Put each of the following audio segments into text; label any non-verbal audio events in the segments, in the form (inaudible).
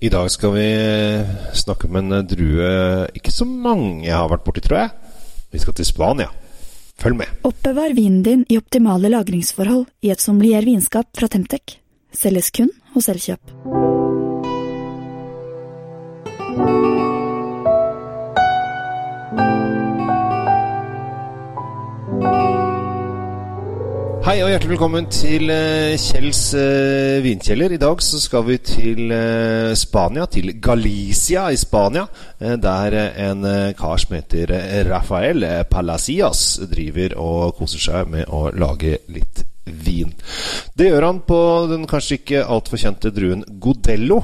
I dag skal vi snakke om en drue ikke så mange har vært borti, tror jeg. Vi skal til Spania. Følg med. Oppbevar vinen din i optimale lagringsforhold i et sommelier vinskap fra Temtec. Selges kun hos Elkjøp. Hjertelig velkommen til eh, Kjells eh, vinkjeller. I dag så skal vi til eh, Spania, til Galicia i Spania. der en kar som heter Rafael Palacias driver og koser seg med å lage litt vin. Det gjør han på den kanskje ikke altfor kjente druen Godello.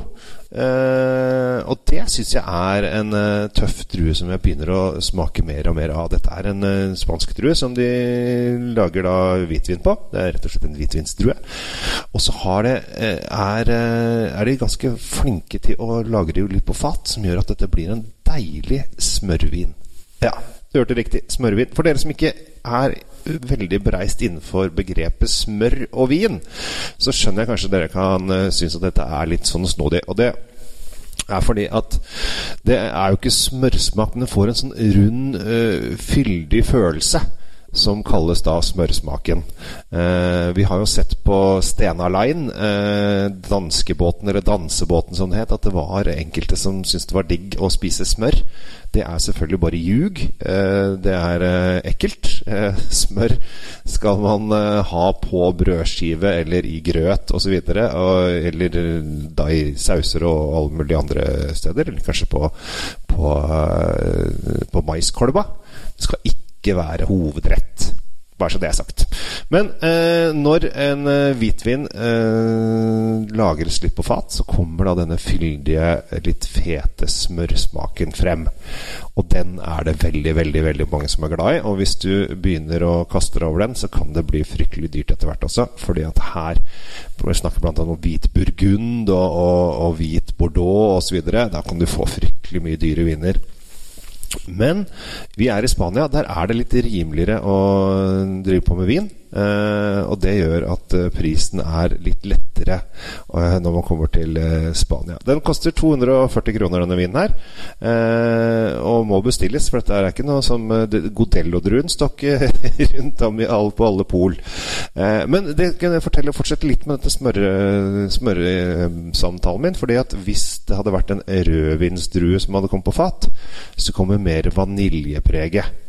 Uh, og det syns jeg er en uh, tøff drue som jeg begynner å smake mer og mer av. Dette er en uh, spansk drue som de lager da hvitvin på. Det er rett og slett en hvitvinsdrue. Og så har er, er de ganske flinke til å lage det litt på fat, som gjør at dette blir en deilig smørvin. Ja, du hørte riktig. Smørvin. For dere som ikke er veldig bereist innenfor begrepet smør og vin, så skjønner jeg kanskje dere kan uh, synes at dette er litt sånn snodig. Og det er fordi at det er jo ikke smørsmak, men det får en sånn rund, uh, fyldig følelse. Som kalles da smørsmaken. Eh, vi har jo sett på Stena Line, eh, danskebåten eller dansebåten som det het, at det var enkelte som syntes det var digg å spise smør. Det er selvfølgelig bare ljug. Eh, det er eh, ekkelt. Eh, smør skal man eh, ha på brødskive eller i grøt osv. Eller da i sauser og alle mulige andre steder. Eller kanskje på, på, på maiskolba. Det skal ikke ikke være hovedrett. Bare så det er sagt. Men eh, når en eh, hvitvin eh, lagres litt på fat, så kommer da denne fyldige, litt fete smørsmaken frem. Og den er det veldig, veldig veldig mange som er glad i. Og hvis du begynner å kaste deg over den, så kan det bli fryktelig dyrt etter hvert også. Fordi at her Vi snakker bl.a. om hvit burgund og, og, og hvit bordeaux osv. Da kan du få fryktelig mye dyre viner. Men vi er i Spania. Der er det litt rimeligere å drive på med vin. Eh, og det gjør at eh, prisen er litt lettere eh, når man kommer til Spania. Den koster 240 kroner, denne vinen her. Og må bestilles, for dette er ikke noe som Godello-druen står (laughs) rundt om på alle pol. Men det kan jeg fortelle fortsette litt med dette smørsamtalen smør, min. fordi at hvis det hadde vært en rødvinsdrue som hadde kommet på fat, så kommer mer vaniljepreget.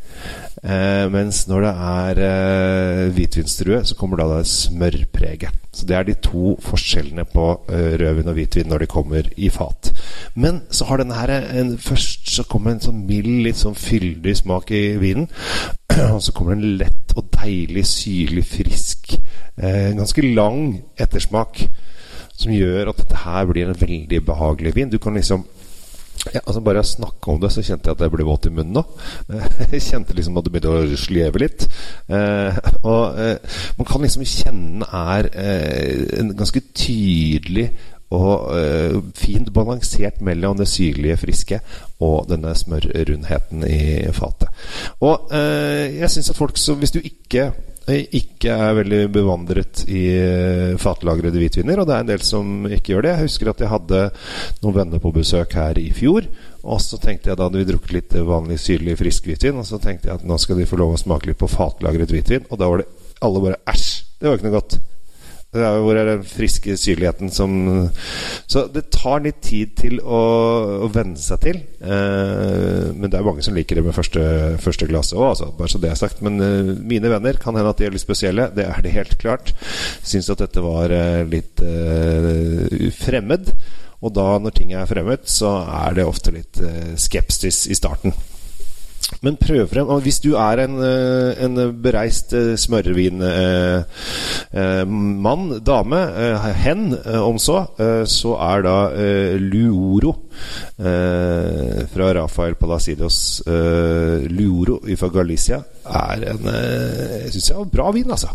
Eh, mens når det er eh, hvitvinsdrue, så kommer da det smørpreget. Så det er de to forskjellene på eh, rødvin og hvitvin når de kommer i fat. Men så har denne her en, Først så kommer en sånn mild, litt sånn fyldig smak i vinen. (clears throat) Og så kommer det en lett og deilig, syrlig, frisk, eh, ganske lang ettersmak. Som gjør at dette her blir en veldig behagelig vin. Du kan liksom ja, altså Bare å snakke om det, så kjente jeg at jeg ble våt i munnen nå. (laughs) Jeg kjente liksom at det begynte å sleve litt. Eh, og eh, man kan liksom kjenne er eh, en ganske tydelig og fint balansert mellom det syrlige, friske og denne smørrundheten i fatet. Og jeg syns at folk som Hvis du ikke ikke er veldig bevandret i fatlagrede hvitviner, og det er en del som ikke gjør det. Jeg husker at jeg hadde noen venner på besøk her i fjor. Og så tenkte jeg Da hadde vi drukket litt vanlig syrlig frisk hvitvin. Og så tenkte jeg at nå skal de få lov å smake litt på fatlagret hvitvin. Og da var det alle bare æsj! Det var ikke noe godt. Er hvor er den friske syrligheten som Så det tar litt tid til å, å venne seg til. Eh, men det er mange som liker det med første, første glasset òg, altså, bare så det er sagt. Men eh, mine venner kan hende at de er litt spesielle. Det er det helt klart. Syns at dette var eh, litt eh, fremmed. Og da, når ting er fremmed, så er det ofte litt skepsis i starten. Men prøv frem. Hvis du er en, en bereist smørvinmann, eh, dame, eh, hen, om så, så er da Luoro fra Rafael Palacidos Luoro fra Galicia er en jeg synes jeg er en bra vin, altså.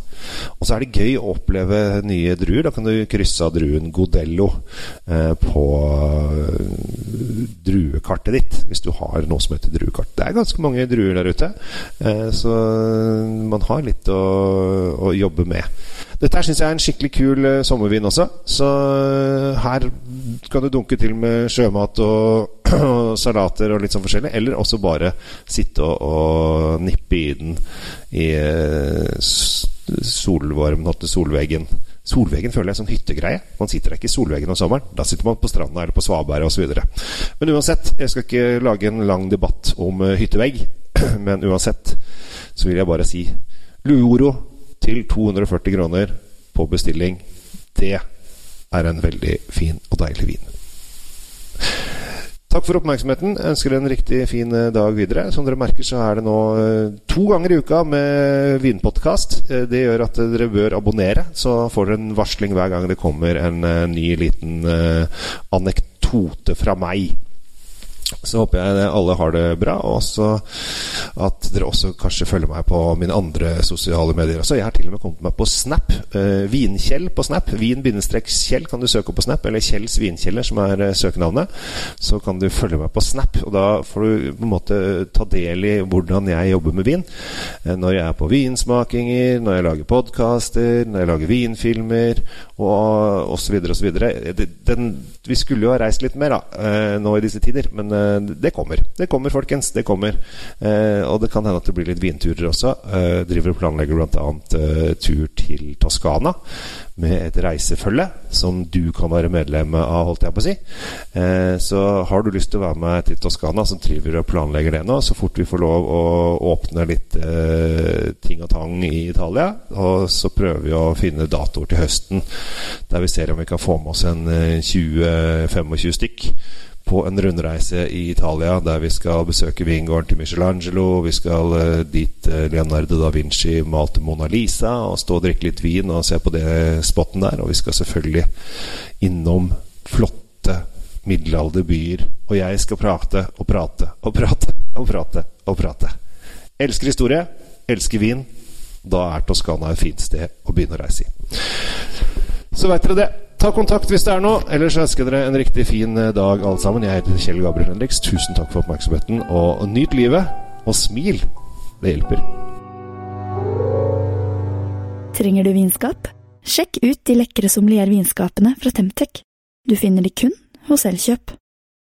Og så er det gøy å oppleve nye druer. Da kan du krysse av druen Godello på druekartet ditt, hvis du har noe som heter druekart. Det er ganske mange druer der ute, eh, så man har litt å, å jobbe med. Dette her syns jeg er en skikkelig kul eh, sommervin også, så eh, her kan du dunke til med sjømat og, (clears throat) og salater og litt sånn forskjellig, eller også bare sitte og, og nippe i den i solvarmen til solveggen. Solveggen føler jeg er sånn hyttegreie. Man sitter ikke i solveggen om sommeren. Da sitter man på stranda eller på svaberget osv. Men uansett, jeg skal ikke lage en lang debatt om uh, hyttevegg. (clears throat) Men uansett så vil jeg bare si Luoro til 240 kroner på bestilling. Det er en veldig fin og deilig vin. Takk for oppmerksomheten. Jeg ønsker en riktig fin eh, dag videre. Som dere merker, så er det nå eh, to ganger i uka med vinpodkast. Eh, det gjør at dere bør abonnere, så får dere en varsling hver gang det kommer en ny liten anekdote fra meg. Så håper jeg alle har det bra, og også at dere også kanskje følger meg på mine andre sosiale medier. Så jeg har til og med kommet meg på Snap. Eh, Vinkjell på Snap. Vin-kjell kan du søke opp på Snap, eller Kjells Vinkjeller, som er eh, søkenavnet. Så kan du følge meg på Snap, og da får du på en måte ta del i hvordan jeg jobber med vin. Eh, når jeg er på vinsmakinger, når jeg lager podkaster, når jeg lager vinfilmer, og osv. osv. Vi skulle jo ha reist litt mer da, nå i disse tider, men det kommer. Det kommer, folkens. Det kommer. Eh, og det kan hende at det blir litt vinturer også. Eh, driver og planlegger bl.a. Eh, tur til Toskana med et reisefølge som du kan være medlem av, holdt jeg på å si. Eh, så har du lyst til å være med til Toskana, som driver og planlegger det nå, så fort vi får lov å åpne litt eh, ting og tang i Italia, og så prøver vi å finne datoer til høsten der vi ser om vi kan få med oss en 20-25 eh, stykk på en rundreise i Italia der vi skal besøke vingården til Michelangelo. Vi skal uh, dit uh, Leonardo da Vinci malte Mona Lisa og stå og drikke litt vin og se på det spotten der. Og vi skal selvfølgelig innom flotte middelalderbyer. Og jeg skal prate og prate og prate og prate og prate. Elsker historie, elsker vin. Da er Toskana et fint sted å begynne å reise i. Så veit dere det. Ta kontakt hvis det er noe. Ellers ønsker dere en riktig fin eh, dag, alle sammen. Jeg heter Kjell Gabriel Henriks. Tusen takk for oppmerksomheten, og nyt livet. Og smil. Det hjelper. Trenger du vinskap? Sjekk ut de lekre sommeliervinskapene fra Temtec. Du finner de kun hos Elkjøp.